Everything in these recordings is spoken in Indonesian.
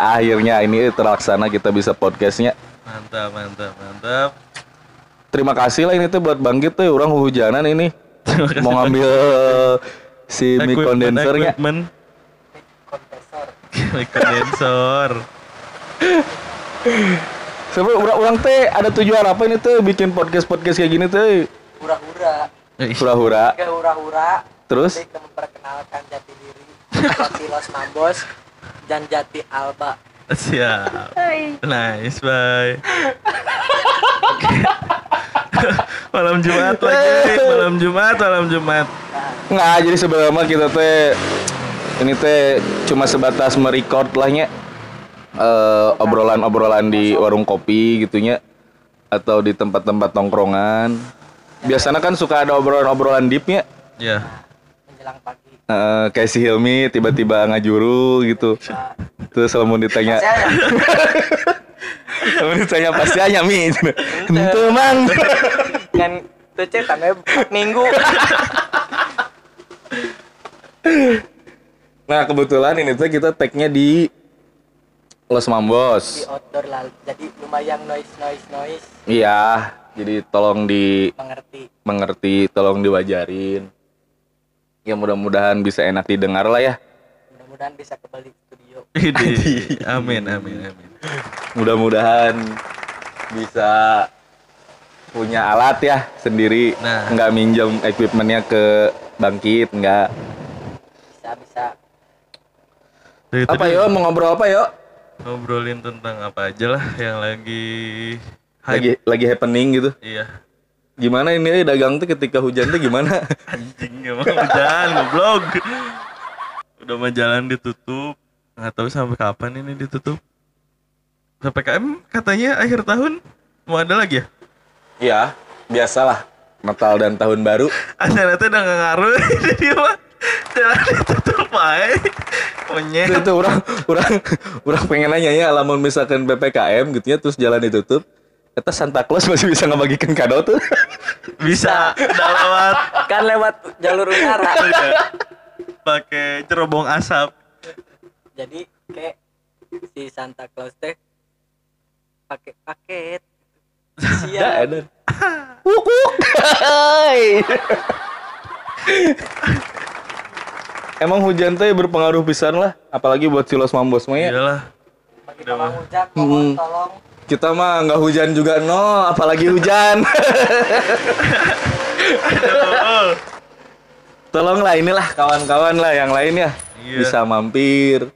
Akhirnya ini terlaksana kita bisa podcastnya. Mantap, mantap, mantap. Terima kasih lah ini tuh buat Bangkit tuh orang hujanan ini. Mau ngambil si mic kompresor Mic kondensor. Sebelum orang, orang teh ada tujuan apa ini tuh bikin podcast-podcast kayak gini tuh? hura-hura Hura-hura. hura-hura Terus Jadi kita memperkenalkan jati diri jati Los Mambos dan jati Alba Siap. Nice, bye. Malam Jumat lagi, malam Jumat, malam Jumat. nggak jadi sebenarnya kita teh ini teh cuma sebatas merecord lahnya eh, obrolan-obrolan di warung kopi gitunya atau di tempat-tempat tongkrongan. Biasanya kan suka ada obrolan-obrolan deepnya. Ya. menjelang pagi Eh, kayak si Hilmi tiba-tiba ngajuru gitu. Terus kalau mau ditanya, saya kalau ditanya pasti hanya mi. Itu mang. kan tuh cek sampai empat minggu Nah kebetulan ini tuh kita tag-nya di Los di Mambos. outdoor lah jadi lumayan noise noise noise Iya, jadi tolong di mengerti mengerti, tolong diwajarin. Ya mudah-mudahan bisa enak didengar lah ya. mudah-mudahan bisa kembali studio Ini. Amin, amin, amin. Mudah-mudahan bisa punya alat ya sendiri. Nah. Nggak minjem equipmentnya ke Bangkit, nggak. bisa bisa Dari Apa yo? Mau ngobrol apa yo? Ngobrolin tentang apa aja lah yang lagi hype. Lagi lagi happening gitu. Iya. Gimana ini eh, dagang tuh ketika hujan tuh gimana? Anjing emang hujan goblok. Udah mah jalan ditutup. Nggak tahu sampai kapan ini ditutup. PPKM katanya akhir tahun mau ada lagi ya? Iya, biasalah. Natal dan tahun baru. Acara itu udah ngaruh jadi mah jalan ditutup aja. Monyet. itu, itu orang orang orang pengen nanya ya lamun misalkan ppkm gitu ya terus jalan ditutup kita Santa Claus masih bisa ngebagikan kado tuh? Bisa. Udah lewat. Kan lewat jalur utara. Pakai cerobong asap. jadi kayak si Santa Claus teh pakai paket. Ya siap ada Wuk, wuk. Hai. Emang hujan teh berpengaruh pisan lah, apalagi buat si Los Mambos mah ya. Iyalah. bagi Bang Ujak mohon tolong Kita mah nggak hujan juga no, apalagi hujan. Tolonglah inilah kawan-kawan lah yang lainnya Iya. bisa mampir,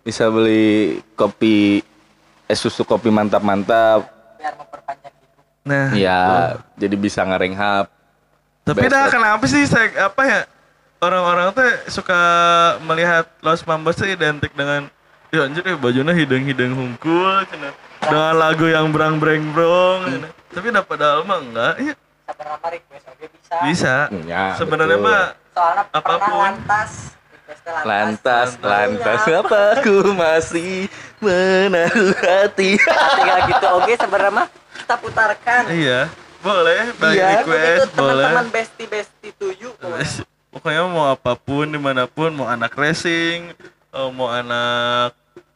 bisa beli kopi es susu kopi mantap-mantap. biar memperpanjang hidup Nah, Ya, jadi bisa ngerenghap. Tapi dah kenapa sih saya apa ya orang-orang tuh suka melihat Los Mambos tuh identik dengan ya anjir ya bajunya hidung-hidung hungkul cina. Dengan lagu yang berang-breng-brong cina. tapi dapat padahal mah enggak ya sebenarnya request oke bisa bisa Ya, sebenarnya mah soalnya Apa pun. lantas Lantas, Iya. lantas, apa aku masih menaruh hati? tinggal gitu oke sebenarnya mah kita putarkan iya boleh bagi Iya. request itu boleh teman-teman bestie bestie tujuh pokoknya mau apa pun di mana pun mau anak racing eh, mau anak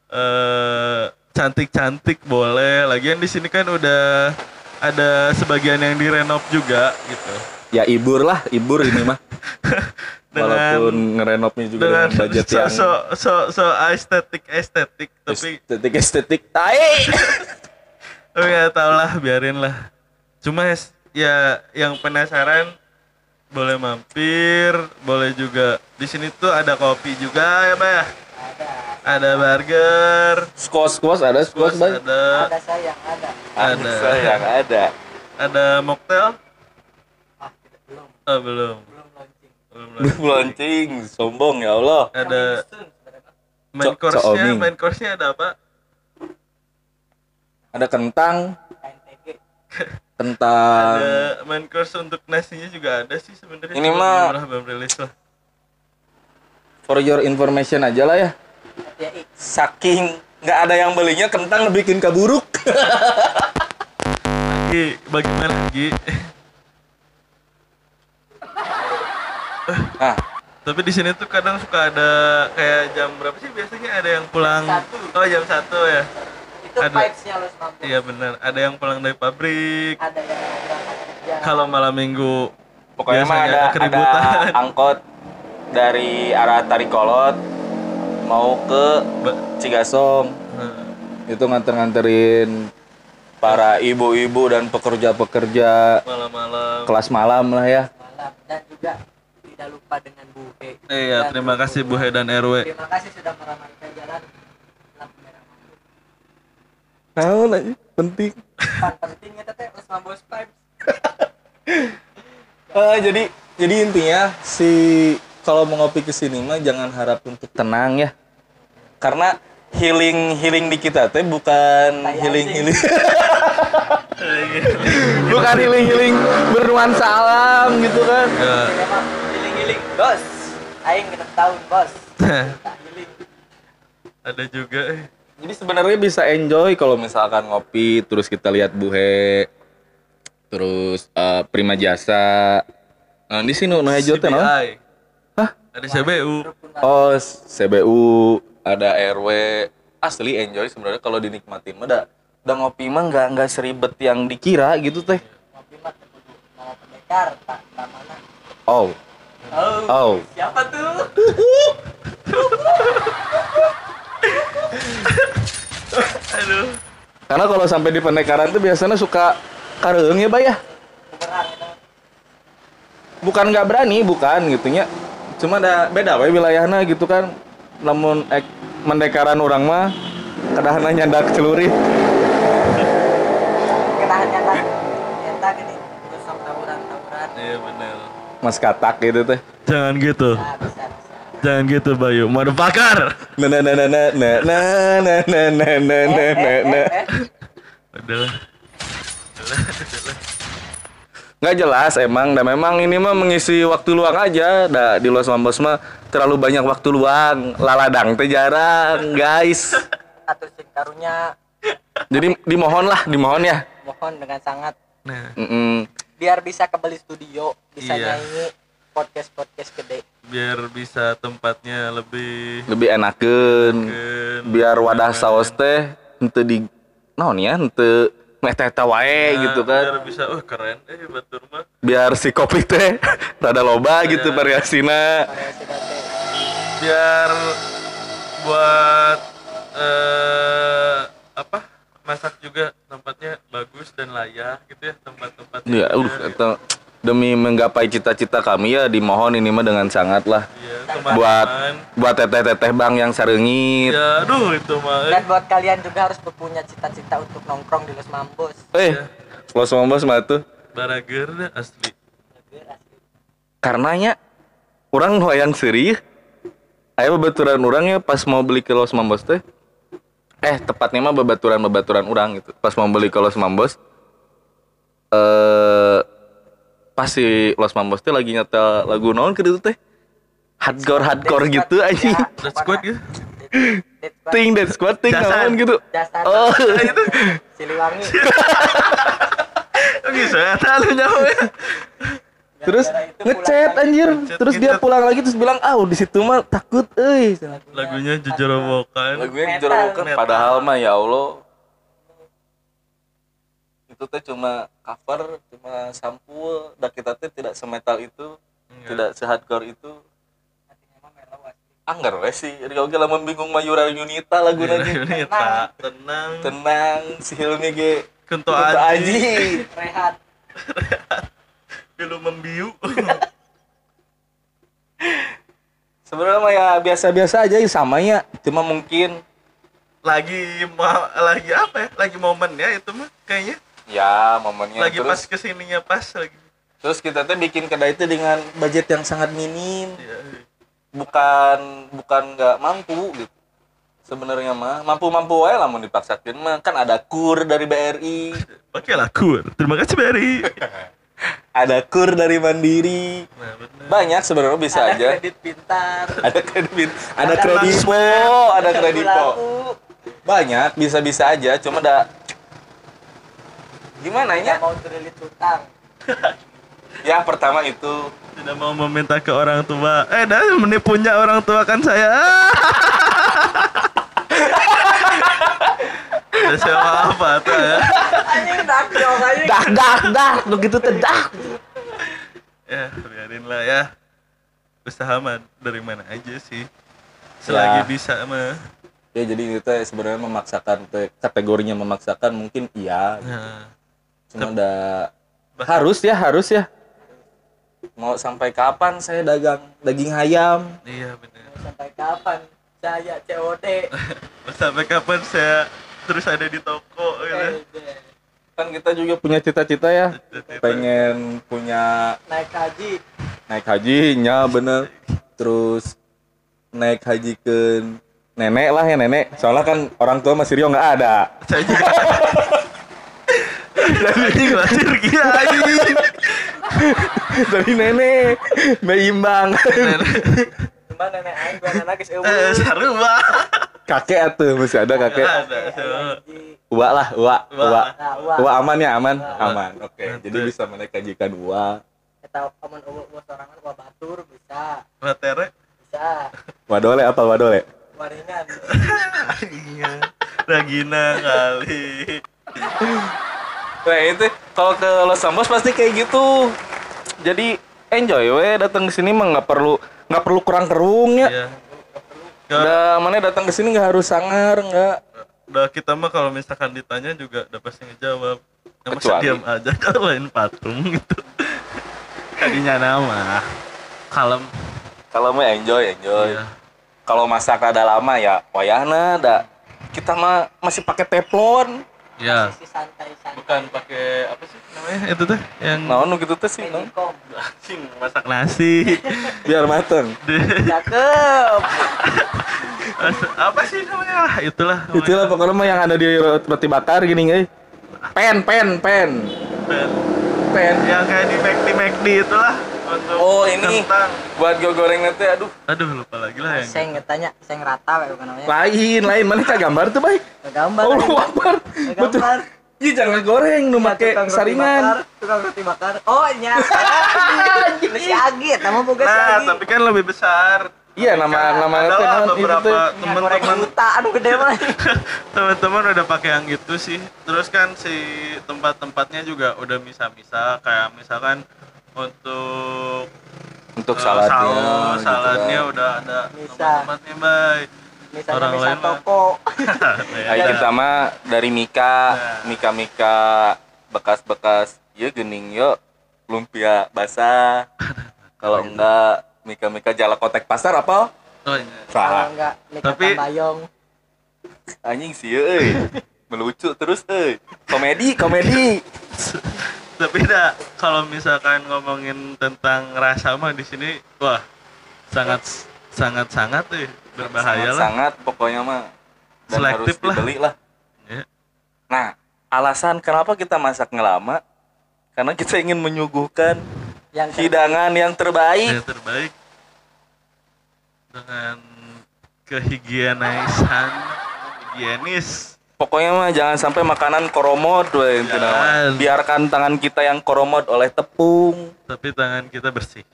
eh cantik-cantik boleh lagian di sini kan udah ada sebagian yang direnov juga gitu Ya ibur lah, ibur ini mah. dengan Walaupun ngerenovnya juga dengan dengan, budget so, yang so so so estetik estetik tapi estetik estetik. Tai. tapi nggak tau lah biarin lah cuma ya yang penasaran boleh mampir boleh juga di sini tuh ada kopi juga ya mbak ya ada burger. Squash squash ada squash bang. ada. Ada sayang ada. Ada. Yang ada. ada mocktail? Ah belum. Oh, belum. Belum launching. Belum Belum launching, sombong ya Allah. ada main Co- course-nya main course-nya ada apa? Ada kentang, kentang. ada main course untuk nasinya juga ada sih sebenarnya. Ini mah- belum rilis lah. For your information aja lah ya. Saking nggak ada yang belinya kentang bikin kaburuk. lagi bagaimana lagi Nah, Tapi di sini tuh kadang suka ada kayak jam berapa sih biasanya ada yang pulang Satu. Oh jam satu ya Itu Ada. vibes-nya Los Mambos. Iya benar ada yang pulang dari pabrik Ada yang berangkat kerja. Kalau malam minggu Pokoknya mah ada, keributan. ada angkot dari arah Tarikolot mau ke Cigasong. Nah, Itu nganter-nganterin para ibu-ibu dan pekerja-pekerja malam-malam kelas malam lah ya. malam dan juga tidak lupa dengan Bu He. Iya Dan terima kasih Bu He dan RW Terima kasih sudah meramalkan jalan lampu merah. Nah, lagi penting. Pentingnya teteh Los Mambos vibes. Eh, jadi jadi intinya si kalau mau ngopi ke sini mah jangan harap untuk tenang ya. Karena healing healing di kita teh bukan healing anjing. healing bukan healing healing bernuansa alam gitu kan. Ya, Memang giling-giling bos. Aing genep tahun bos. Ada juga eh. Jadi sebenarnya bisa enjoy kalau misalkan ngopi terus kita lihat buhe terus eh, prima jasa. Nah, di sini nu hejo teh? Ada CBU Oh, CBU, ada RW. Asli enjoy sebenarnya kalau dinikmatin mah da, da ngopi mah nggak nggak seribet yang dikira gitu teh. ngopi mah kudu mau pendekar tak mana. Oh, Oh. oh. Siapa tuh? Aduh Karena kalau sampai di pendekaran tuh biasanya suka kareung ya, Bay ya. Bukan nggak berani, bukan gitunya. Cuma ada beda we wilayahna gitu kan. Namun ek, mendekaran orang mah kadahana nyandak celurit. Kenahan nyata. Nyata gini. Terus sok tawuran-tawuran. Iya bener Mas katak gitu teh. Jangan gitu Nah, bisa bisa. Jangan gitu Bayu Motherfucker Nah nah nah nah nah nah nah nah nah nah nah nah nah nah. Nggak jelas emang. Dan memang ini mah mengisi waktu luang aja. Dah di Los Mambos mah terlalu banyak waktu luang. Laladang teh jarang guys. Atau sing karunya jadi dimohon lah dimohon ya. Mohon dengan sangat. Nah. Mm-mm. biar bisa kembali studio, bisa Iya. nyanyi podcast-podcast gede. Biar bisa tempatnya lebih lebih enakeun. Enakeun. biar wadah saus teh henteu di naon ya henteu meh teh teh wae Nah, gitu kan. Biar bisa Oh keren. Eh batur mah biar si kopi teh rada loba gitu variasina. Biar Buat eh Apa Masak juga tempatnya bagus dan layak gitu ya tempat-tempatnya ya uh eta demi menggapai cita-cita kami ya dimohon ini mah dengan sangat lah Iya, buat teman-teman. buat teteh-teteh bang yang sareungit. Ya, aduh itu mah. eh. Dan buat kalian juga harus berpunya cita-cita untuk nongkrong di Los Mambos. Eh, Los Mambos mah tuh Barager asli. karenanya orang hoyang serius. Ayo babaturan orangnya pas mau beli ke Los Mambos teh. Eh, tepatnya mah babaturan babaturan orang gitu. Pas mau beli ke Los Mambos eh pas si Los Mambos teh lagi nyata lagu naon ke ditu teh. Hardcore hardcore gitu aja. Dead Squad gitu? Ting Dead Squad ting naon gitu. Oh, Siliwangi. Oh bisa ya, tahu nyawa ya. terus itu ngechat anjir terus dia gitu. pulang lagi terus bilang ah di situ mah takut euy Lagunya jujur robokan. lagunya jorokan Metal. padahal mah ya Allah itu teh cuma cover cuma sampul dan kita teh tidak semetal itu Enggak. tidak sehardcore itu anggar we sih ge lamun bingung Mayura Yunita lagu lagi Ini tak tenang. tenang si Hilmi ge Kento aji. Aji Rehat. Belum membiu. sebenarnya mah ya biasa-biasa aja ya samanya cuma mungkin lagi mau lagi apa ya? Lagi momen ya itu mah kayaknya. Ya momennya Lagi terus pas ke sininya pas lagi. Terus kita teh bikin kedai itu dengan budget yang sangat minim, Ya. bukan bukan nggak mampu gitu. Sebenarnya mah mampu-mampu wae lah mau dipaksakan mah kan ada kur dari BRI, Pakailah kur. Terima kasih Berry. ada kur dari Mandiri. Nah, benar. Banyak sebenarnya bisa Ada aja. kredit pintar. Ada kredit, ada Ada kredipo, ada kredipo. Laku. Banyak bisa-bisa aja, cuma ada gimana ya? mau terlilit utang. Ya pertama itu Tidak mau meminta ke orang tua. Eh, dah menipunya orang tua kan saya. Udah sewa apa tuh ya? Anjing dak dong anjing. dah dah dah begitu teh dah. Ya, biarin lah ya. Usaha mah dari mana aja sih. Selagi Ya. bisa mah. Ya jadi itu teh sebenarnya memaksakan teh kategorinya memaksakan mungkin iya. Nah, Cuma udah Bah- harus ya harus ya. Mau sampai kapan saya dagang daging ayam? iya bener. Sampai kapan saya COD? Sampai kapan saya terus ada di toko gitu. Kan kita juga punya cita-cita ya. Pengen punya Naik haji. naik hajinya bener. Terus naik haji ke nenek lah ya nenek. Soalnya kan orang tua Mas Rio nggak ada. Saya juga. Anjing lahir anjing. Dari nenek, meimbang. Cuma nenek aing gua anak geus eueuh. Eh, sarua. kakek atuh masih ada kakek. Uwa lah, uwa, Uwa. uwa. Nah, wah. Uwa aman ya, aman, aman. Oke, jadi bisa menaik kajikan uwa. Eta omon eueuh bos sorangan gua batur bisa. Matere. Bisa. Wadole apa wadole? Waringan. Iya. Ragina kali. Nah itu kalau ke Los Ambos pasti kayak gitu. Jadi enjoy we datang ke sini mah nggak perlu nggak perlu kurang kerung ya. Iya. Gak, Udah mana datang ke sini nggak harus sangar nggak. udah kita mah kalau misalkan ditanya juga udah pasti ngejawab. Ya, masa diam aja kalau lain patung gitu. Tadinya nama. Kalem. Kalau mah enjoy enjoy. Iya. Kalau masak ada lama ya wayahna ada. Kita mah masih pakai teflon. Ya. Santai-santai. Bukan pakai apa sih namanya itu tuh yang Naon gitu tuh sih, naon? Anjing masak nasi. biar mateng. Cakep. Apa sih namanya? Itulah. namanya. Itulah pokoknya mah yang ada di roti bakar gini euy. Pen, pen, pen. Dan Pen. yang kayak di McD McD itulah untuk Oh, ini. kentang. Buat gue goreng nanti aduh. Aduh lupa lagi lah yang. Seng ngetanya, seng rata we bukan namanya. Lain, lain mana kita gambar tuh baik. Gambar. Oh. Betul. Gambar. Iya jangan goreng nu make Tukang roti bakar, saringan. Tukang roti bakar. Oh, nya. Ini si Agi, nama boga si Nah, Agi. tapi kan lebih besar. Iya nama nama lah naon itu beberapa teh. Minyak goreng teman-teman juta, aduh gede mah. teman-teman udah pakai yang gitu sih. Terus kan si tempat-tempatnya juga udah misa-misa kayak misalkan untuk Untuk eh, saladnya. saus, gitu saladnya kan. udah ada Misa. tempat-tempatnya baik. Misalnya Orang misa lain toko. Ayo kita mah dari Mika, Nah. Mika Mika bekas-bekas ya gening yuk lumpia basah. Kalau enggak Mika Mika jala kotek pasar apa? Oh, iya. Kalau enggak nikah Tapi- tambayong. Anjing sih euy. Melucu terus euy. Komedi, komedi. Tapi dah kalau misalkan ngomongin tentang rasa mah di sini wah sangat sangat sangat tuh berbahaya lah. Sangat pokoknya mah dan Selektif harus lah. dibeli lah. Ya. Nah, alasan kenapa kita masak ngelama? Karena kita ingin menyuguhkan Yang hidangan yang terbaik. Yang terbaik dengan kehigienisan higienis Pokoknya mah jangan sampai makanan koromod mah. Jangan. Biarkan tangan kita yang koromod oleh tepung. tapi tangan kita bersih.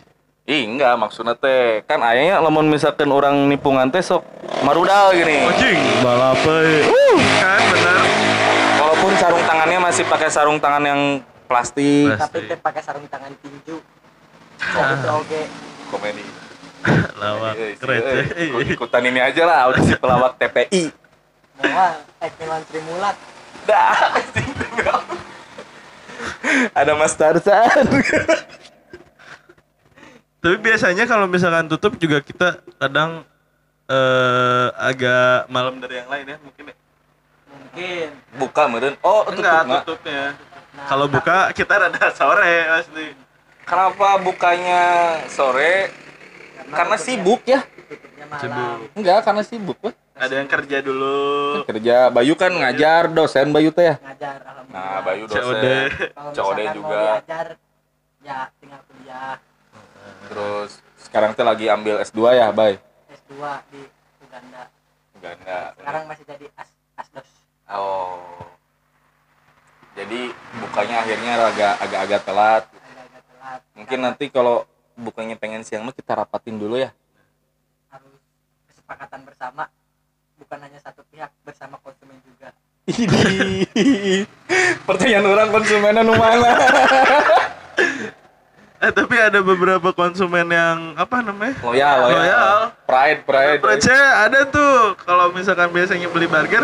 Ih, enggak maksudnya teh. Kan ayahnya lamun misalkan orang nipungan teh sok marudal gini. Anjing, balapai. kan bener. Walaupun sarung tangannya masih pakai sarung tangan yang plastik. tapi teh pakai sarung tangan tinju. Itu oke. Komedi. Lawak Iya, keren. iya, ikut- Ikutan ini aja lah, audisi pelawak TPI. Moal, eh Milan Trimulat. Dah. Ada Mas Tarzan. Tapi biasanya kalau misalkan tutup juga kita kadang eh agak malam dari yang lain ya mungkin ya. Mungkin. Buka meren. Oh, tutup Enggak, nggak? tutupnya. Nah, Kalau buka kita rada sore asli. Kenapa bukanya sore? Karena sibuk ya. Tutupnya malam. Sibuk. Enggak, karena sibuk weh. Ada yang kerja dulu. Kerja Bayu kan ngajar dosen Bayu teh ya. Ngajar alhamdulillah. Nah, Bayu dosen. COD juga. Mau diajar, ya tinggal kuliah Terus sekarang teh lagi ambil S2 ya, Bay? S2 di Uganda. Uganda. Sekarang masih jadi as asdos. Oh. Jadi bukanya akhirnya agak agak-agak telat. Agak-agak telat. Mungkin Karena nanti kalau bukannya pengen siang mah kita rapatin dulu ya. harus kesepakatan bersama bukan hanya satu pihak bersama konsumen juga. Idih. Pertanyaan orang konsumennya nu mana? Eh tapi ada beberapa konsumen yang apa namanya? Loyal, loyal. Loyal. Pride, pride. Percaya ada tuh kalau misalkan biasanya beli burger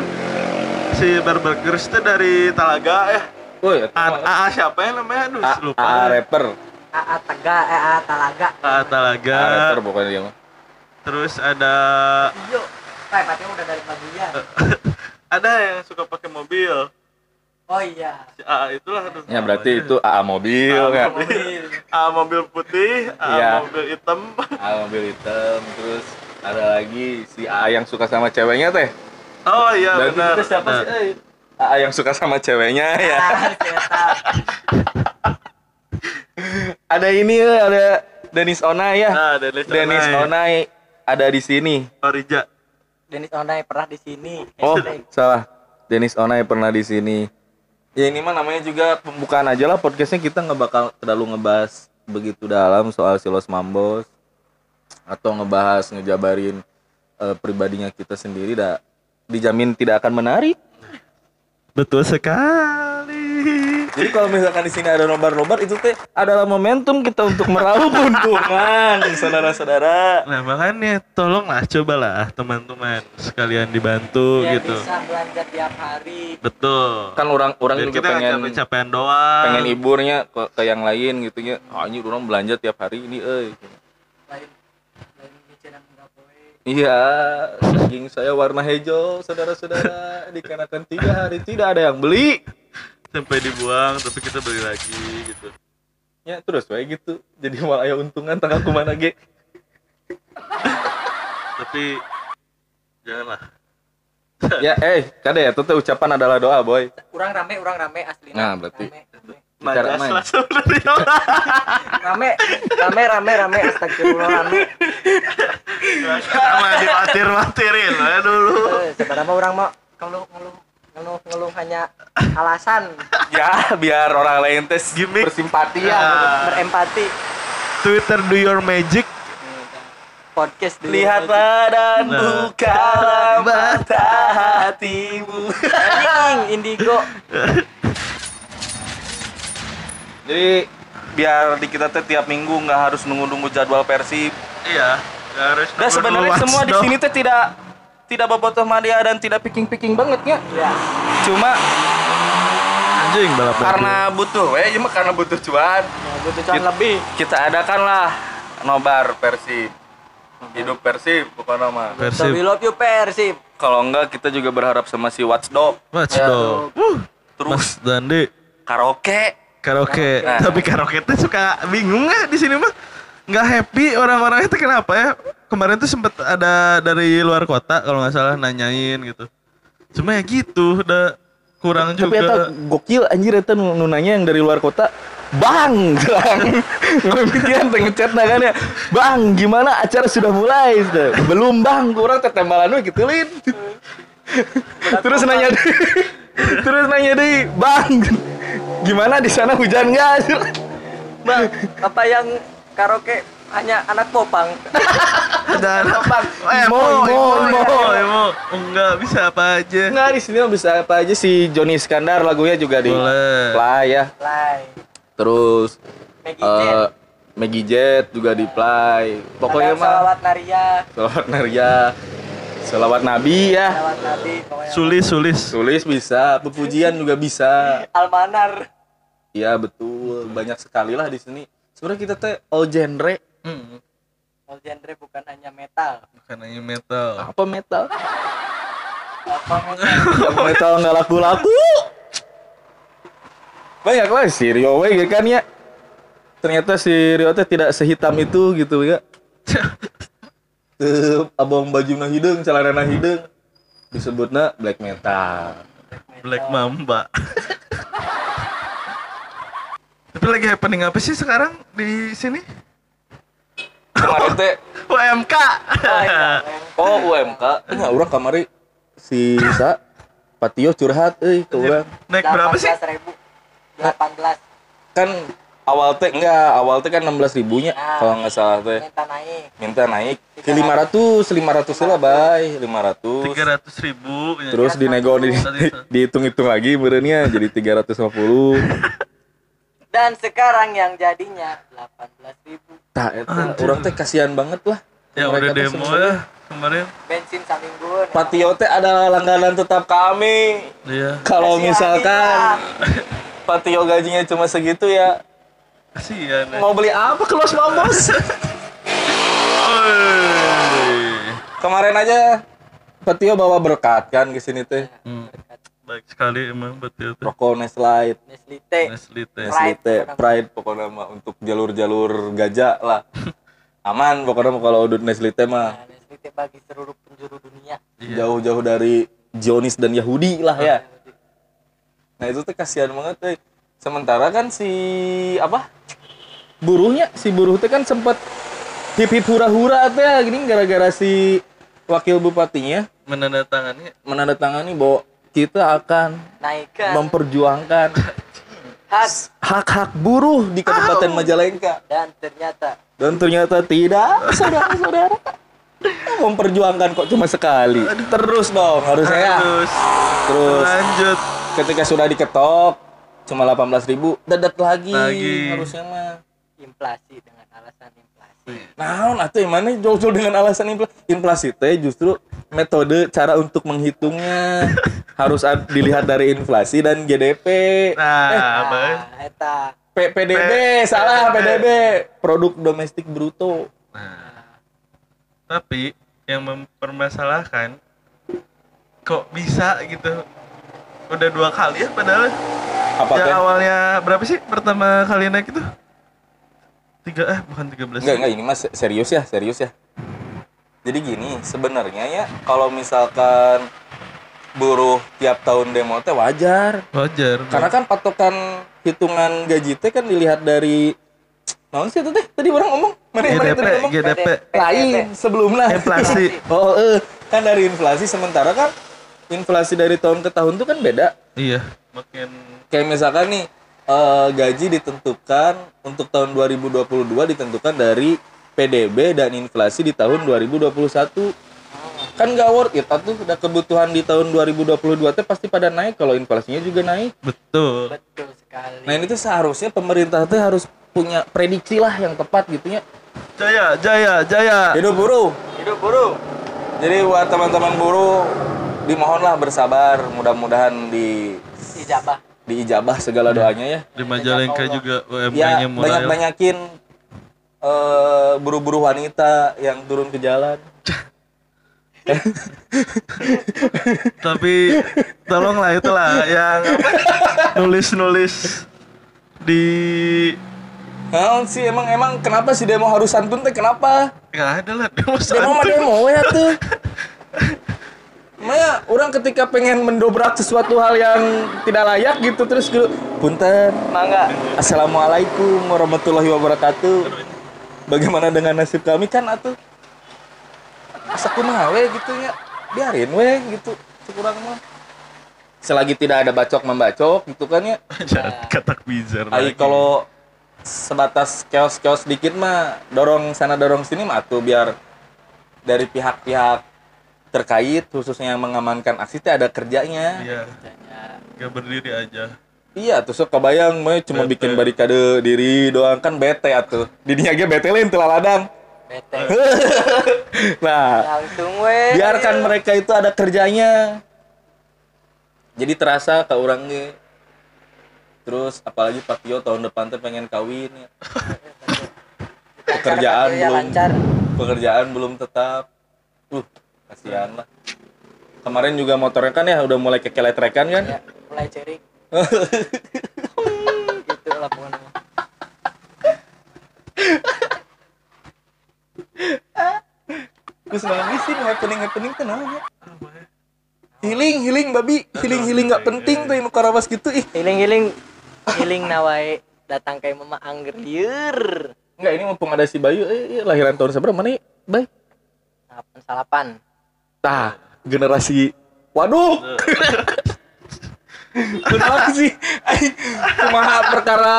si burger itu dari Talaga ya. Woi, A, A, A siapa ya namanya? Aduh, A, lupa. A rapper. AA Tega, eh AA Talaga. A Talaga. A rapper bukan dia mah. Terus ada Iyo. Berarti udah dari bagian. ada yang suka pakai mobil. Oh iya. Si A itulah aduh. Ya berarti itu AA mobil AA kan. mobil. A mobil putih, A Iya. mobil hitam. AA mobil hitam terus ada lagi si AA yang suka sama ceweknya teh. Oh iya Dan benar. itu siapa benar. sih? AA yang suka sama ceweknya ya. Ah, ternyata. ada ini eh, ada Denis Onai ya. Nah, Dennis, Denis Onai ada di sini. Orija. Denis Onai pernah di sini. Oh, salah. Denis Onai pernah di sini. Ya ini mah namanya juga pembukaan aja lah podcastnya kita nggak bakal terlalu ngebahas begitu dalam soal Silos Mambos atau ngebahas ngejabarin eh, pribadinya kita sendiri dah dijamin tidak akan menarik. Betul sekali. Jadi kalau misalkan di sini ada nobar-nobar itu teh adalah momentum kita untuk meraup keuntungan, saudara-saudara. Nah makanya tolonglah cobalah teman-teman sekalian dibantu Biar gitu. bisa belanja tiap hari. Betul. Kan orang orang Biar juga kita pengen capek-capean doang. pengen hiburnya ke, ke yang lain gitu ya. Ah, ini orang belanja tiap hari ini. Lain boleh. Iya, daging saya warna hijau, saudara-saudara. Dikarenakan tiga hari tidak ada yang beli. Sampai dibuang tapi kita beli lagi gitu. Ya terus kayak gitu. Jadi malah aya untungan tanggal kumana ge. Tapi janganlah. ya eh, kade ya, itu teh ucapan adalah doa, boy. Urang rame, urang rame asli. Nah, berarti. Rame, rame. Bicara Majas main. lah sebenarnya. rame, rame, rame, rame, astagfirullah rame. Sama diwatir-watirin lah dulu. Eh, Sebenarnya orang mau ngeluh, ngeluh, ngeluh, ngeluh hanya alasan Ya, biar orang lain teh Gimik. bersimpati ya. Ah. berempati. Twitter do your magic. Podcast dulu. Lihatlah dan Nah. bukalah mata hatimu. Anjing, indigo. Jadi biar di kita teh tiap minggu nggak harus nunggu-nunggu jadwal Persib. Iya. nggak Harus Dan sebenarnya nunggu semua di sini teh tidak tidak bobotoh media dan tidak picking-picking banget ya. Ya, Cuma anjing balap mobil. karena butuh, eh cuma karena butuh cuan, ya butuh cuan lebih. kita adakanlah nobar Persib. Hidup Persib bukan nama. So Persib. we love you Persib. Kalau enggak kita juga berharap sama si Watchdog. Watchdog. Uh, Terus Mas Dandi karaoke. karaoke. Nah. Tapi karaoke tuh suka bingung nggak di sini mah? Nggak happy orang-orang itu kenapa ya? Kemarin tuh sempet ada dari luar kota kalau nggak salah nanyain gitu. Cuma ya gitu, udah kurang Tapi juga. gokil anjir eta nu nu nanya yang dari luar kota. Bang, bang, ngemikiran teh ngechat nah kan ya. Bang, gimana acara sudah mulai? Belum bang, kurang teh tembalan we gitu lin. Terus nanya deh, terus nanya deh, bang, gimana di sana hujan nggak? Bang, apa yang karaoke hanya anak popang? Ada anak Bang, eh, Imo, Imo. Imo. Enggak bisa apa aja. Nggak di sini bisa apa aja si Joni Iskandar lagunya juga di Boleh. play ya. Lai. Terus Maggie eh Jet. Maggie Jet juga di play. Pokoknya mah salawat Naria, Salawat Naria, salawat Nabi ya. salawat Nabi, pokoknya. Sulis, sulis. Tulis bisa, pepujian juga bisa. Almanar. Iya betul, banyak sekali lah di sini. Sebenarnya kita teh all genre. Genre bukan hanya metal. bukan hanya metal. Apa metal? Apa metal? Metal nggak laku-laku. Banyak lah si Rio we gitu kan ya. Ternyata si Rio teh tidak sehitam itu gitu ya. Tuh, abang baju na hidung, celana na hidung. Disebutnya black metal. Black Mamba. Tapi lagi happening apa sih sekarang di sini? Kemarin teh UMK. Oh, iya. Oh UMK, enggak orang kamari si Sa Patio curhat euy ke urang. Naik berapa sih? 18.000. 18. Kan awal teh enggak awal teh kan 16 ribunya Nah. kalau nggak salah teh minta naik minta naik ke 500 500 lah bay 500 tiga ratus ribu terus dinego di, dihitung-hitung lagi berenya jadi 350 dan sekarang yang jadinya 18.000 ribu. Tak eta orang teh kasihan banget lah. Ya Mereka udah demo ya kemarin. Bensin samingguan Patio teh adalah langganan tetap kami. Iya. Kalau misalkan Patio gajinya cuma segitu ya. Kasihan ya. mau beli apa ke Los Mambos Oi. kemarin aja Patio bawa berkat kan ke sini teh. Hmm, baik sekali emang betul tuh rokok Nestle teh. Nestle teh. Pride. Pokoknya mah untuk jalur-jalur gajah lah. Aman pokoknya mah kalau udut Nestle teh mah. Nah, Nestle teh bagi seluruh penjuru dunia. Iya. jauh-jauh dari Zionis dan Yahudi lah ya. Nah itu tuh kasihan banget teh sementara kan si apa? Buruhnya si buruh teh kan sempat hip hip hura hura teh gini gara-gara si wakil bupatinya menandatangani menandatangani bahwa kita akan naikkan. memperjuangkan hak. hak-hak buruh di Kabupaten Majalengka. Dan ternyata dan ternyata tidak saudara-saudara. Memperjuangkan kok cuma sekali. Terus dong harusnya ya? Terus. Terus. Lanjut. Ketika sudah diketok cuma 18.000 ribu dadat lagi, Lagi. harusnya mah. Inflasi dengan alasan inflasi. Nah, atuh yang mana jol-jol dengan alasan inflasi? Inflasi teh justru metode cara untuk menghitungnya harus ad- dilihat dari inflasi dan GDP. nah apa ya? nah eta P- PDB salah PDB produk domestik bruto. Nah, tapi yang mempermasalahkan kok bisa gitu udah dua kali ya padahal Apa teh? awalnya berapa sih pertama kali naik itu tiga eh bukan tiga belas Enggak, enggak ini mas serius ya, serius ya. Jadi gini, sebenarnya ya kalau misalkan buruh tiap tahun demo teh wajar. wajar Karena kan patokan hitungan gaji teh kan dilihat dari Naon sih itu teh? Tadi orang ngomong. Mana mana GDP tadi ngomong? GDP Lain sebelumnya. Inflasi. oh, eh. kan dari inflasi sementara kan inflasi dari tahun ke tahun tuh kan beda. iya makin Kayak misalkan nih eh, gaji ditentukan untuk tahun 2022 ditentukan dari PDB dan inflasi di tahun 2021. Kan gak worth it tuh udah kebutuhan di tahun 2022 teh pasti pada naik kalau inflasinya juga naik. betul betul sekali Nah ini tuh seharusnya pemerintah tuh harus punya prediksi lah yang tepat gitu ya. jaya jaya jaya Hidup buruh. hidup buruh Jadi buat teman-teman buruh dimohonlah bersabar, mudah-mudahan di ijabah diijabah segala doanya ya. di Majalengka juga Ya UMP-nya mulai banyak-banyakin eh buruh-buruh wanita yang turun ke jalan. tapi tolonglah itulah yang nulis-nulis di Nah, sih emang emang kenapa sih demo harus santun teh kenapa? nggak ada lah demo Demo mah demo ya tuh. Maya, orang ketika pengen mendobrak sesuatu hal yang tidak layak gitu terus gitu, punten, mangga. Assalamualaikum warahmatullahi wabarakatuh. Bagaimana dengan nasib kami kan atuh? Asa kumaha we gitu ya. Biarin we gitu. Kurang mah. Selagi tidak ada bacok membacok gitu kan ya. Jangan katak bizar lagi. kalau sebatas keos-keos dikit mah dorong sana dorong sini mah tuh biar dari pihak-pihak terkait khususnya yang mengamankan aksi teh ada kerjanya. iya gak berdiri aja Iya tuh sok kebayang mah cuma Bete. bikin barikade diri doang kan bete atuh. Didinya ge bete lain teu ladang. bete Nah, langsung we biarkan mereka itu ada kerjanya. Jadi terasa ke orang ge. Terus apalagi Pak Tio tahun depan teh pengen kawin ya. Pekerjaan belum lancar pekerjaan belum tetap. Uh, kasihan lah. Kemarin juga motornya kan ya udah mulai kekeletrekan kan? ya mulai cerik gitu lah pokoknya Terus nangis sih happening happening tuh namanya. Healing healing babi, healing healing nggak penting tuh yang karawas gitu ih. healing healing healing nawai datang kayak mama angger liur Enggak ini mumpung ada si Bayu, eh, eh, lahiran tahun seberapa mana nih? Bay? salapan salapan Tah, generasi waduh. Kenapa sih? Kumaha perkara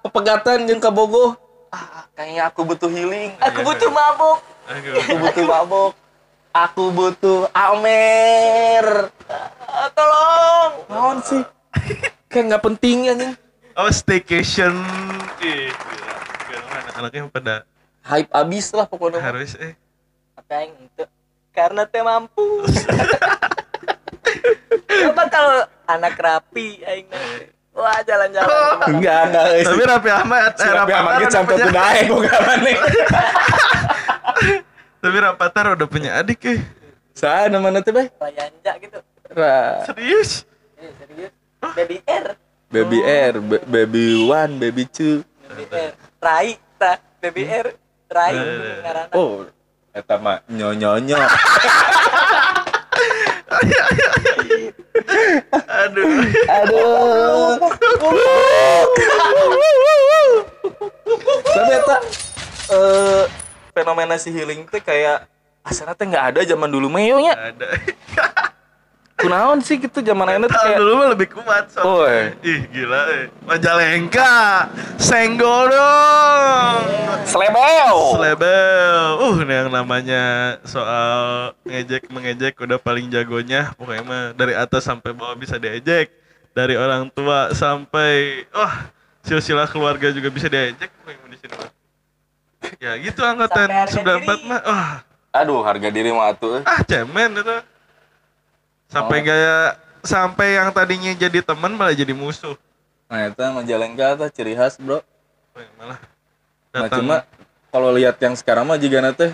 pepegatan jeung kabogoh. Ah, kayaknya aku butuh healing. Aku butuh mabuk. Aku butuh mabok. Aku butuh Amer. Ah, tolong. Naon sih? Kayak nggak penting anjing. Oh staycation. Ih, anak-anaknya pada Hype abis lah pokoknya. harus eh. Apa yang itu? Karena teh mampu. Coba kalau anak rapi aing. Wah, jalan-jalan. Enggak, enggak. eh, Tapi Raffi Ahmad, eh, Si Raffi Ahmad udah sampai udah aing boga maneh. Tapi Rapatar udah punya adik eh. Sana mana teh, Bay? Layanja gitu. Ra. Serius? Eh, serius. Baby R. Baby R, ba- baby one, baby two. Baby R. Rai, ta. Baby R. Rai. Eh. Ngaranna. Oh, eta mah nyonyonyo. Aduh. Aduh. Tapi eta eh fenomena si healing teh kayak asana teh nggak ada zaman dulu mah yo nya. Ada. Kunaon sih gitu zaman teh Tahun kayak dulu mah lebih kuat soalnya. Oh, eh. Ih gila eh. Majalengka. Senggol dong. selebel. Selebel. Uh, ini yang namanya soal ngejek mengejek udah paling jagonya. Pokoknya mah dari atas sampai bawah bisa diejek. Dari orang tua sampai oh silsilah keluarga juga bisa diejek. Pokoknya di sini mah. Ya gitu angkatan Sampai harga 94 diri. mah. Wah, Aduh, harga diri mah atuh. ah cemen itu. Sampai kayak sampai yang tadinya jadi teman malah jadi musuh. Nah, eta Majalengka teh ciri khas, Bro. Pokoknya malah Nah, cuma kalau lihat yang sekarang mah jigana teh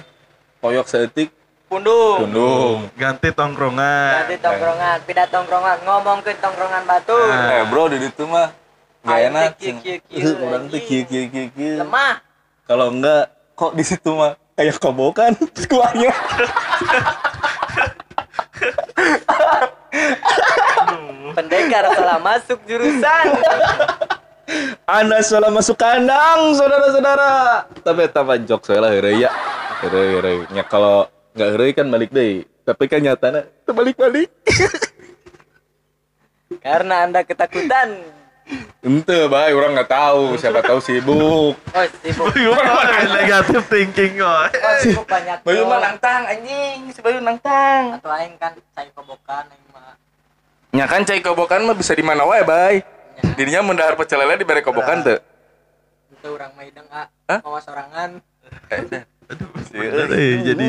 koyok seetik Pundung. tundung. ganti tongkrongan. Nanti tongkrongan, pindah tongkrongan, ngomong ke tongkrongan batu. Ah. Eh, Bro, di ditu mah gak enak. Eh, Orang kieu kieu kieu kieu. Lemah. Kalau enggak kok di situ mah kayak kobokan kuahnya. Pendekar salah masuk jurusan. Anda salah masuk kandang, saudara-saudara. Tapi eta mah jok saya lah ya. Heureuy. Nya kalau enggak heureuy kan balik deui. Tapi kan nyatana teu balik-balik. Karena Anda ketakutan. Ente, bay, orang nggak tahu. Siapa tahu sibuk. Oh, sibuk. negatif thinking kok. Oh, sibuk banyak. Bayu mah nangtang anjing, si Bayu nangtang. Atau aing kan cai kobokan aing mah. Nya kan cai kobokan mah bisa di mana wae, bay. Dirinya mendahar pecel lele di bare kobokan teu. Itu orang Maideng A. Hah? Mau sorangan. Eh, Bener, eh, jadi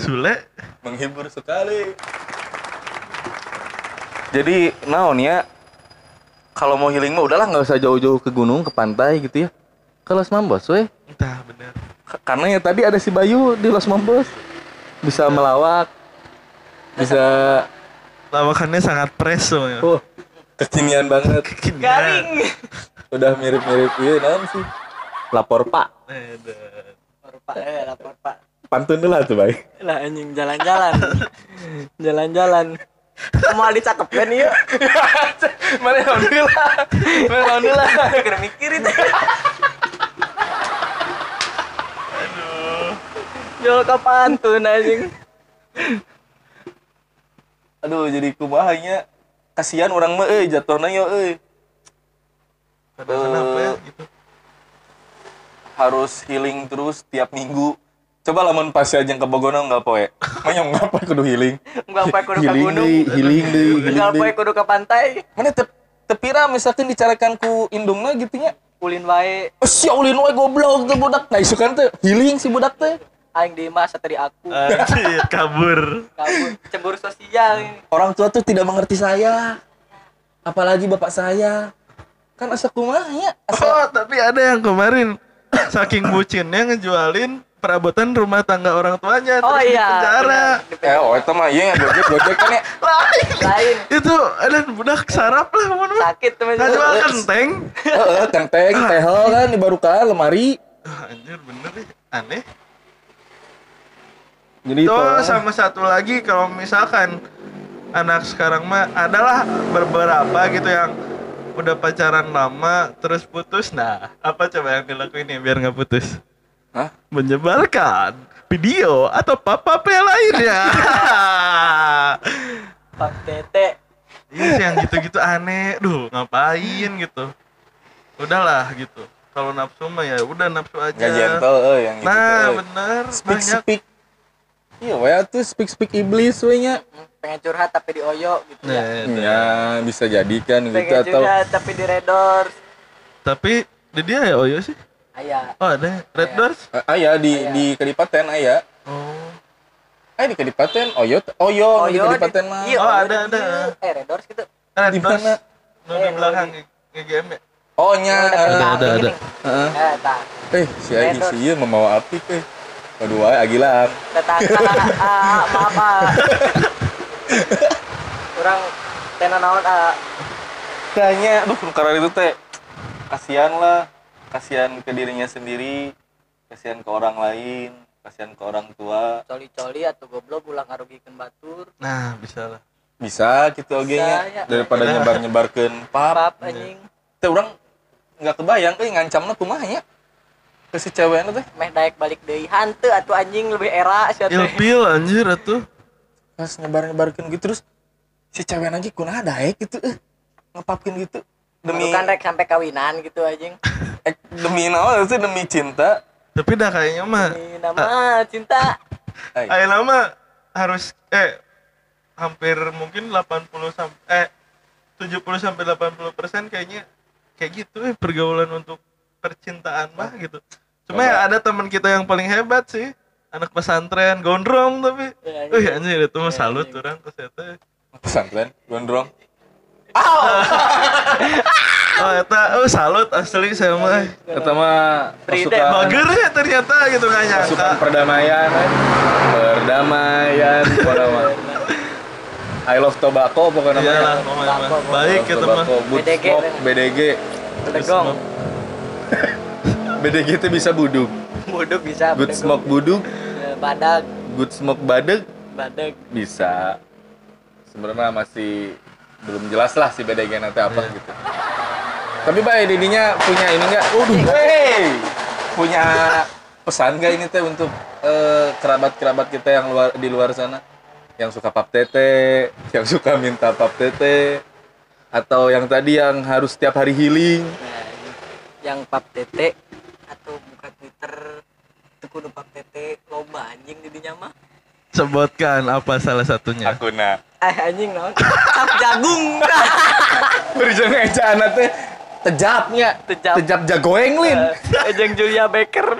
Sule menghibur sekali. Jadi naon ya? Kalau mau healing mah udahlah nggak usah jauh-jauh ke gunung, ke pantai gitu ya. Ke Los Mambos, weh. entah bener. K- Karena ya tadi ada si Bayu di Los Mambos. Bisa melawak. Bisa Lawakannya sangat preso ya. oh, kekinian banget. Garing. Udah mirip-mirip iya naon sih. Lapor Pak. Lapor Pak, eh lapor Pak. Pantun dulu lah tuh, Bay. Lah anjing jalan-jalan. Jalan-jalan. Mau dicakepkan ya? Mana alhamdulillah. Mana alhamdulillah. Kira mikir itu. Jual ke pantun anjing. Aduh, jadi kumahanya kasihan orang mah euy jatuhna yo euy. Kenapa ya gitu. Harus healing terus tiap minggu. Coba lamun pas aja ke Bogona enggak poe. Manyong ngapa kudu healing? Enggak apa kudu ke Healing gunung. deui, healing deui, healing Enggak apa deui. kudu ke pantai. Mana tep tepira misalkan dicarakan ku indungna gitu nya. Ulin wae Oh, si ulin we goblok tuh budak. Nah, isukan teh healing si budak teh. aing di mah sateri aku. Anjir, kabur. Kabur cemburu sosial ini. Orang tua tuh tidak mengerti saya. Apalagi bapak saya. Kan asa kumaha ya? Asa Oh, tapi ada yang kemarin saking bucinnya ngejualin perabotan rumah tangga orang tuanya Oh terus di iya. penjara. Eh, oh itu mah iya gojek gojek kan ya. Lain. Lain Itu ada budak sarap lah mun mah. sakit teman Ngajual kenteng. Heeh, kenteng, tehel kan di barukan lemari. Ah, Anjir bener ya. Aneh. Jadi Itu itu sama satu lagi kalau misalkan anak sekarang mah adalah beberapa gitu yang udah pacaran lama terus putus. Nah, apa coba yang dilakuin ya biar nggak putus? Hah? Menyebarkan video atau papa lainnya. Pak Tete. Iya sih yang gitu-gitu aneh. Duh, ngapain gitu. Udahlah gitu. kalau nafsu mah ya udah nafsu aja Gak gentle eh yang gitu. nah eh. bener Speak banyak speak. Iya, we tuh speak speak iblis we nya. Hmm, pengen curhat tapi di oyo gitu ya Nah, Ya, bisa jadikan gitu pengen atau curhat tapi di red doors tapi di dia ya Oyo sih ayah oh ada? Red. Doors Eh, aya di Aya. di Kadipaten aya. oh Eh di Kadipaten Oyo Oyo, Oh, di Kadipaten mah. iya, Oh, Oyo ada, ada. eh red doors gitu Red Di mana? di Eh, belakang GGM ya Oh nya. Oh, eh, Ada, ada, ada. Heeh. eh tah Eh, si Agi si ieu membawa api eh. Waduh wae Agilang. tetangga ah, maaf ah kurang tena naon ah Kayaknya aduh karena itu teh kasihan lah. Kasihan ke dirinya sendiri, kasihan ke orang lain, kasihan ke orang tua. coli-coli atau goblok ulang ngarugikeun batur nah bisa lah Bisa gitu oge ya. daripada Bisa. nyebar-nyebarkeun pap. pap anjing Teh urang nggak kebayang euy ngancamna kumaha nya. Ke si cewekna teh. meh daek balik deui hanteu atuh anjing lebih era sia teh ilpil anjir atuh pas nyebar-nyebarkeun gitu terus si cewek lagi kunaha daek gitu eh ngepapkeun gitu demi Demi kan rek sampai kawinan gitu anjing. eh, demi naon sih demi cinta. Tapi dah kayaknya mah Ini nama cinta. Ay, Ayo lama harus eh hampir mungkin 80 sampai eh 70 sampai 80 persen kayaknya kayak gitu eh pergaulan untuk percintaan mah gitu. Cuma ya ada teman kita yang paling hebat sih anak pesantren gondrong tapi Ya, Wih anjing. anjir itu mah Ya, salut anjing. orang ke saya pesantren gondrong Oh eta oh salut asli saya mah. eta mah pasukan Bager ya ternyata gitu nggak nyangka. pasukan perdamaian eh. perdamaian pokoknya mah I love tobacco pokoknya namanya baik tobacco, good BDG? BDG Bedegong. BDG itu bisa buduk Buduk bisa. good bedegong. smoke buduk Eh, Badag, good smoke badeg badag. bisa sebenarnya masih belum jelas lah si BDG nanti apa Iya. gitu tapi baik didinya punya ini nggak Wey! punya pesan nggak ini teh untuk eh, kerabat-kerabat kita yang luar di luar sana yang suka pap tete yang suka minta pap tete atau yang tadi yang harus setiap hari healing Nah, yang pap tete atau buka Twitter kudu pap tete loba anjing di dinya mah. Sebutkan apa salah satunya. akuna Eh anjing naon? Cap jagung. berjana ejaan teh tejapnya Tejap. tejap jagoeng lin Eh, Ejeng Julia Baker.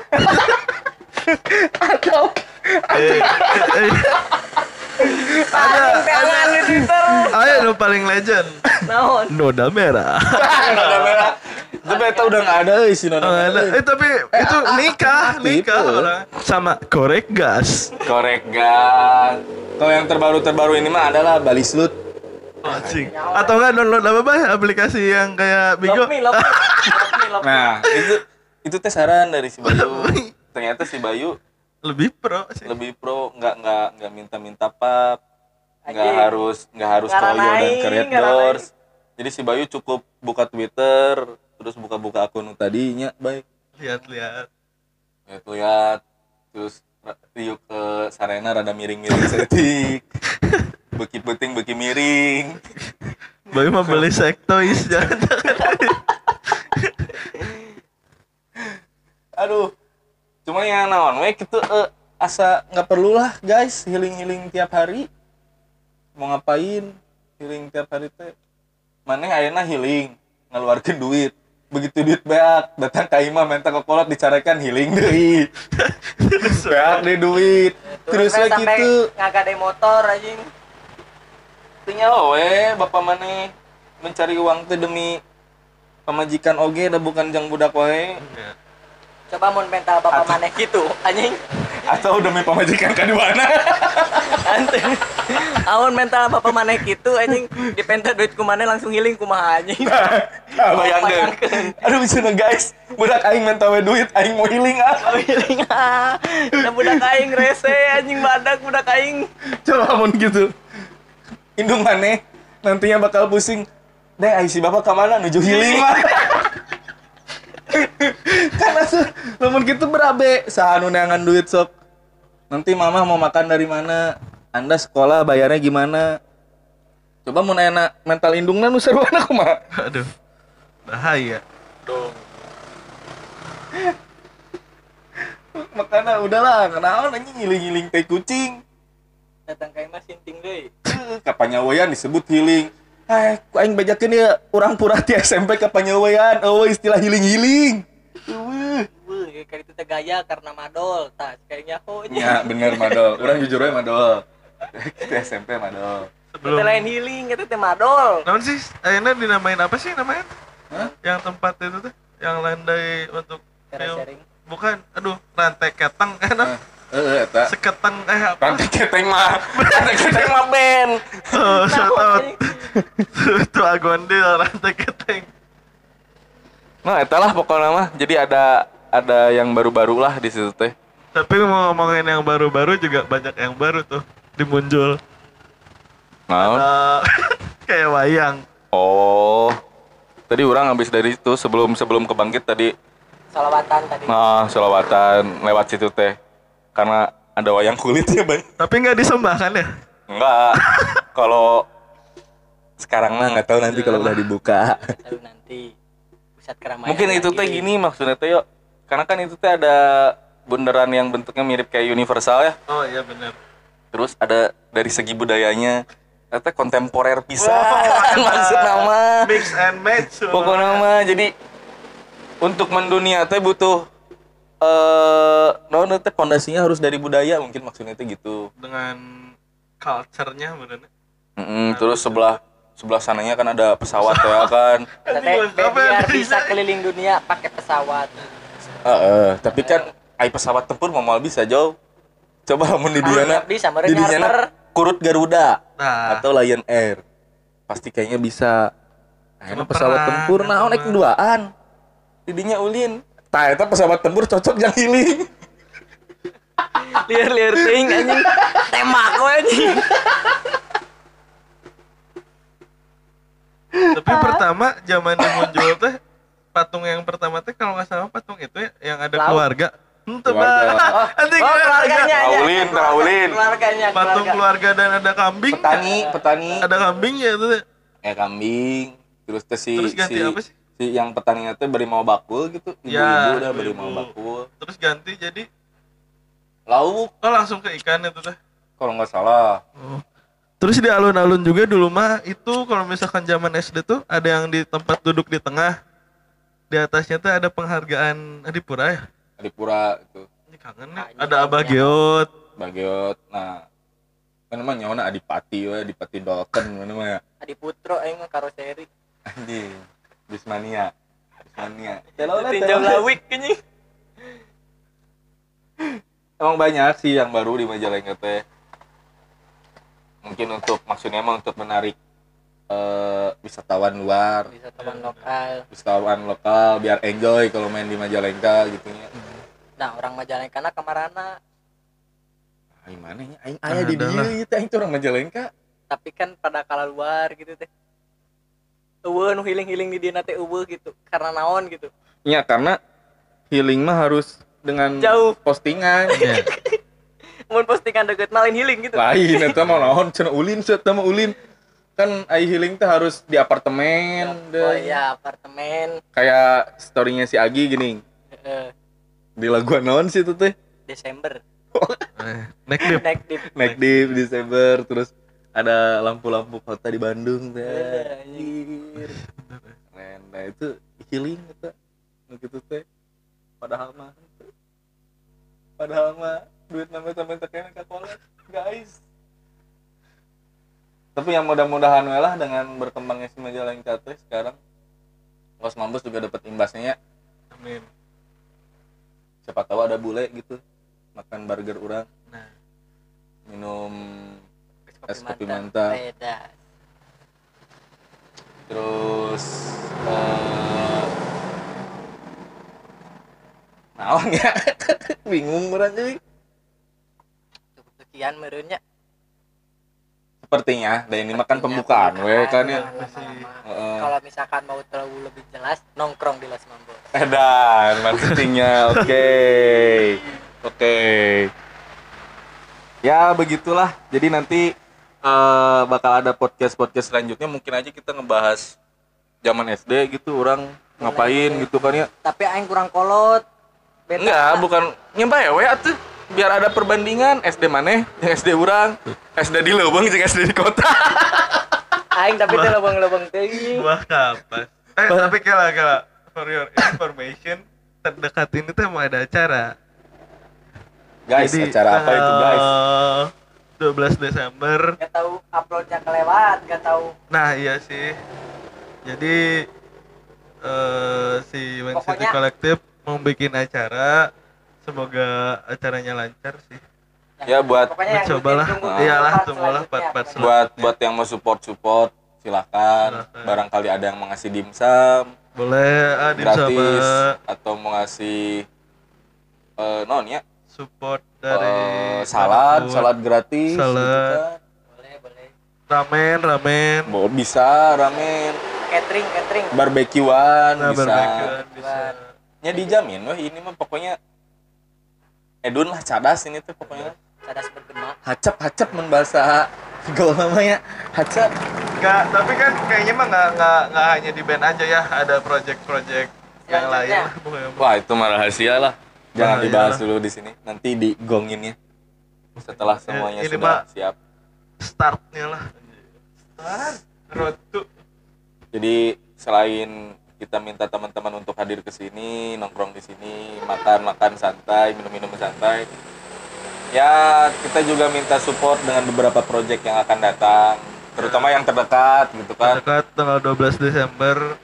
atau Eh, eh, Anjing teangan di Twitter. Ayo nu paling legend. Naon? Noda merah. noda merah itu beta udah nggak ada euy si noda Oh, merah ada. Eh tapi itu nikah, aktif, nikah eh. orang sama korek gas. korek gas kalau yang terbaru terbaru ini mah adalah Bali Slut Anjing. Atau enggak download apa bah aplikasi yang kayak Bigo? Love me, love me. Love me, love me. nah itu itu teh saran dari si Bayu ternyata si Bayu Lebih pro sih. lebih pro nggak nggak nggak minta minta pap nggak Anjing. harus nggak harus koyo dan ngaranain. Doors jadi si Bayu cukup buka Twitter terus buka-buka akun tadinya baik Lihat-lihat. lihat-lihat terus riuk ke sarena rada miring-miring setik beki penting beki miring Bayu mau beli sektois jangan aduh cuma yang naon we gitu eh, asa nggak perlu lah guys healing healing tiap hari. Mau ngapain healing tiap hari teh? Mana ayeuna healing ngeluarkan duit. Begitu duit beak datang ke imam minta ke kolot dicarakan healing deui. Beak deh duit. Terus sampai gitu ngagade motor anjing. Artinya we bapak mana mencari uang teh demi pemajikan oge da bukan jang budak wae Coba mun mental bapak maneh gitu anjing. atau demi pemajikan kaduana Ante. Amun mental bapak maneh gitu anjing dipenta duit ku maneh langsung healing kumaha anjing. nah, bayangkeun Bayangkeun. aduh bisa guys budak aing minta we duit aing mau healing ah Oh, healing ah. Da budak aing rese anjing badak budak aing. coba mun gitu indung maneh nantinya bakal pusing. Deh si bapak ke mana? Nuju healing mah kan asuh lamun gitu berabe sahanu neangan duit sok. Nanti mama mau makan dari mana? Anda sekolah bayarnya gimana? Coba mau enak mental indungna nu seruana kumaha Aduh. Bahaya. Dong. makanya udahlah kenapa? Nanya ngiling-ngiling teh kucing datang kayak mas sinting deh kapanyawayan disebut healing. Hai, ku aing bejakeun ya urang pura ti SMP kapanyawayan oh istilah healing-healing. Eueuh. Wuh, kayak itu teh gaya karena madol tak kayaknya oh Ya bener madol, orang jujur aja madol. Kita SMP madol. Sebelum Kita lain healing itu teh madol. Namun sih, akhirnya dinamain apa sih namanya? Hah? Yang tempat itu tuh, yang landai untuk film. sharing. Bukan, aduh, rantai keteng, eh, nah, Eh, eta seketeng, eh apa? Rantai keteng mah. Rantai keteng mah band Oh, shout out. Itu agondil, rantai keteng. Nah eta lah pokoknya mah. Jadi ada ada yang baru-baru lah di situ teh. Tapi mau ngomongin yang baru-baru juga banyak yang baru tuh dimuncul. Nah, Ada kayak wayang. oh. Tadi orang habis dari itu sebelum sebelum kebangkit tadi. Salawatan tadi. Nah, selawatan lewat situ teh Karena ada wayang kulit ya bay Tapi nggak disembah kan ya? Enggak Kalau sekarang mah nggak tahu nanti kalau udah dibuka Lalu nanti pusat keramaian Mungkin itu teh gini maksudnya teh yuk. Karena kan itu teh ada bundaran yang bentuknya mirip kayak universal ya. Oh iya benar. Terus ada dari segi budayanya Eta kontemporer Wah, maksud nama. Mix and match. Pokoknya mah jadi untuk mendunia teh butuh eh non teh pondasinya harus dari budaya mungkin maksudnya teh gitu. dengan culture-nya bener. Mm-mm, terus sebelah sebelah sananya kan ada pesawat ya kan. Lengkap ya, biar bisa. keliling dunia pakai pesawat Heeh, tapi kan ai pesawat tempur mau bisa jauh. Coba lamun di Ah, diana bisa, meureun di diana kurut Garuda Nah, atau Lion Air. Pasti kayaknya bisa. Akhirnya pesawat tempur nah naik cuma- duaan. Didinya ulin. Tah eta pesawat tempur cocok yang healing. liar-liar ting anjing tembak we anjing tapi pertama zaman muncul teh patung yang pertama teh kalau nggak salah patung itu ya yang ada Laut. keluarga. Ente Keluarga. oh, oh keluarganya Raulin, Raulin. keluarganya Patung keluarga. dan ada kambing. Petani, petani. Ada kambing ya itu. teh. Eh kambing. Terus teh si Terus ganti si, apa sih? Si yang petaninya teh beri mau bakul gitu. Ibu-ibu Ya, udah beri mau ibu-ibu. bakul. Terus ganti jadi Lauk oh langsung ke ikan itu teh. kalau nggak salah. Oh. Terus di alun-alun juga dulu mah itu kalau misalkan zaman SD tuh ada yang di tempat duduk di tengah. Di atasnya tuh ada penghargaan Adipura ya. Adipura itu. Ini kangen nih. Ini Ada Abah ya. Geot. Bagiot. Nah, kan emang nyawana Adipati we, Adipati Dolken mana mah ya. Adi Putro aing mah karoseri Anjing. Bismania. Bismania. tinjau lawik anjing Emang banyak sih yang baru di Majalengka teh. Mungkin untuk maksudnya emang untuk menarik eh, wisatawan luar, wisatawan lokal wisatawan lokal biar enjoy kalau main di Majalengka gitu ya. nah orang Majalengka kamarana Ah, gimana ya? Aing aya di dieu teh aing tuh orang Majalengka. tapi kan pada kala luar gitu teh Eueuh nu healing-healing di dieu teh eueuh gitu karena naon gitu Iya, karena healing mah harus dengan Jauh. postingan. Iya. mun postingan deket malin healing gitu Lain eta mah naon cenah ulin cenah mah ulin. Kan ai healing teh harus di apartemen oh deh. iya apartemen Kayak storynya si Agi gini. eh, Di laguan naon sih itu teh? Desember Eh, Naik dip. naik di Naik di Desember terus ada lampu-lampu kota di Bandung teh. Anjir. Keren. Nah itu healing gitu teh. Padahal mah padahal mah duit nama sampai tekena ka kolot, guys. Tapi yang mudah-mudahan lah dengan berkembangnya si Majalengka teh sekarang Los Mambus juga dapat imbasnya ya. Amin. Siapa tahu ada bule gitu makan burger orang, Nah, minum es kopi mantap. beda. Terus eh naon ya? Bingung cuy cukup sekian merenya. Sepertinya dan ini makan pembukaan we kan ya? Kalau misalkan mau terlalu lebih jelas nongkrong di Los Mambos edan marketingnya oke. Oke. Ya begitulah. Jadi nanti eh, bakal ada podcast podcast selanjutnya mungkin aja kita ngebahas zaman SD gitu orang ngapain gitu kan ya tapi aing kurang kolot. Enggak, bukan nyoba ya we atuh. Biar ada perbandingan SD maneh jeung SD urang. SD di Leuweung jeung SD di kota. Aing tapi teh lobang-lobang teuing. Buah kapas. Eh, tapi kala kala for your information terdekat ini tuh mau ada acara. guys, Jadi, acara apa itu, guys? Tanggal 12 Desember. Gak tahu uploadnya kelewat, gak tahu. Nah, iya sih. Jadi eh si Win City Pokoknya- Collective mau bikin acara. Semoga acaranya lancar sih. Ya, buat- Mencobalah. ditunggu-tunggu Iyalah, part tunggulah part-part selanjutnya. buat buat yang mau support support silahkan Silahkan. barangkali ada yang mau ngasih dimsum Boleh ah, di gratis sama atau mau ngasih eh non ya support dari eh, salad mana pun. salad gratis Salad. gitu kan. Boleh, boleh. ramen ramen Bo- bisa ramen Catering, catering. barbekyuan nah bisa barbekyuan bisa ya dijamin wah ini mah pokoknya edun lah cadas ini tuh pokoknya Cadas bergema. hacep hacep men bahasa gaul namanya hacep Nggak, tapi kan kayaknya mah nggak nggak nggak hanya di band aja ya ada project-project yang lain wah itu mah rahasia lah jangan Bahaya dibahas lah. dulu di sini nanti digonginnya setelah semuanya ini sudah siap startnya lah start road to Jadi selain kita minta teman-teman untuk hadir ke sini, nongkrong di sini, makan-makan santai, minum-minum santai. Ya, kita juga minta support dengan beberapa project yang akan datang, terutama yang terdekat gitu kan. dekat tanggal 12 Desember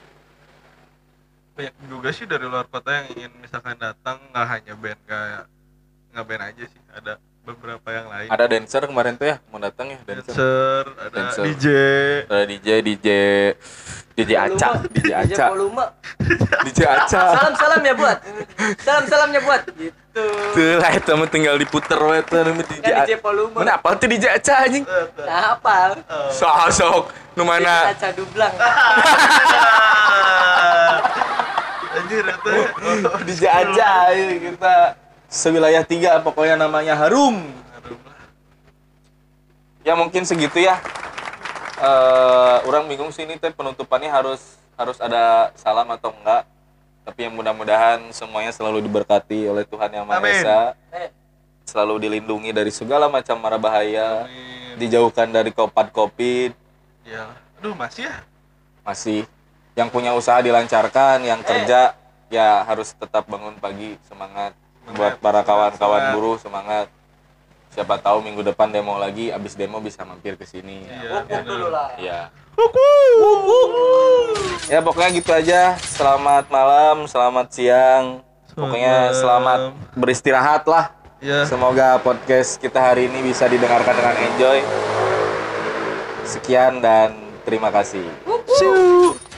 banyak juga sih dari luar kota yang ingin misalkan datang nggak hanya band kayak nggak band aja sih ada beberapa yang lain Ada dancer kemarin tuh ya, mau datang ya dancer. dancer ada Dancer. DJ Ada DJ, DJ, DJ Aca, DJ Aca, volume. DJ Aca. Salam salam ya buat. Salam salamnya buat. Gitu. Tuh lah, itu mah tinggal diputer we tuh DJ Kan DJ Aca. volume. Mana apa tuh DJ Aca anjing? Nah, apa? Sok sok, nu mana? Kaca dublang. anjir itu DJ aja ayo kita sewilayah tiga pokoknya namanya harum ya mungkin segitu ya eh orang bingung sih ini teh penutupannya harus harus ada salam atau enggak tapi yang mudah-mudahan semuanya selalu diberkati oleh Tuhan yang Maha. Esa. Eh, selalu dilindungi dari segala macam mara bahaya. Amin. dijauhkan dari kopat covid ya. Aduh masih ya? Masih. Yang punya usaha dilancarkan yang kerja ya harus tetap bangun pagi semangat. Buat para kawan-kawan semangat. buruh semangat. Siapa tahu minggu depan demo lagi abis demo bisa mampir ke sini. Iya, dulu lah. ya ya pokoknya gitu aja. Selamat malam selamat siang. Pokoknya selamat beristirahat lah. Ya. Semoga podcast kita hari ini bisa didengarkan dengan enjoy. Sekian dan terima kasih. See you.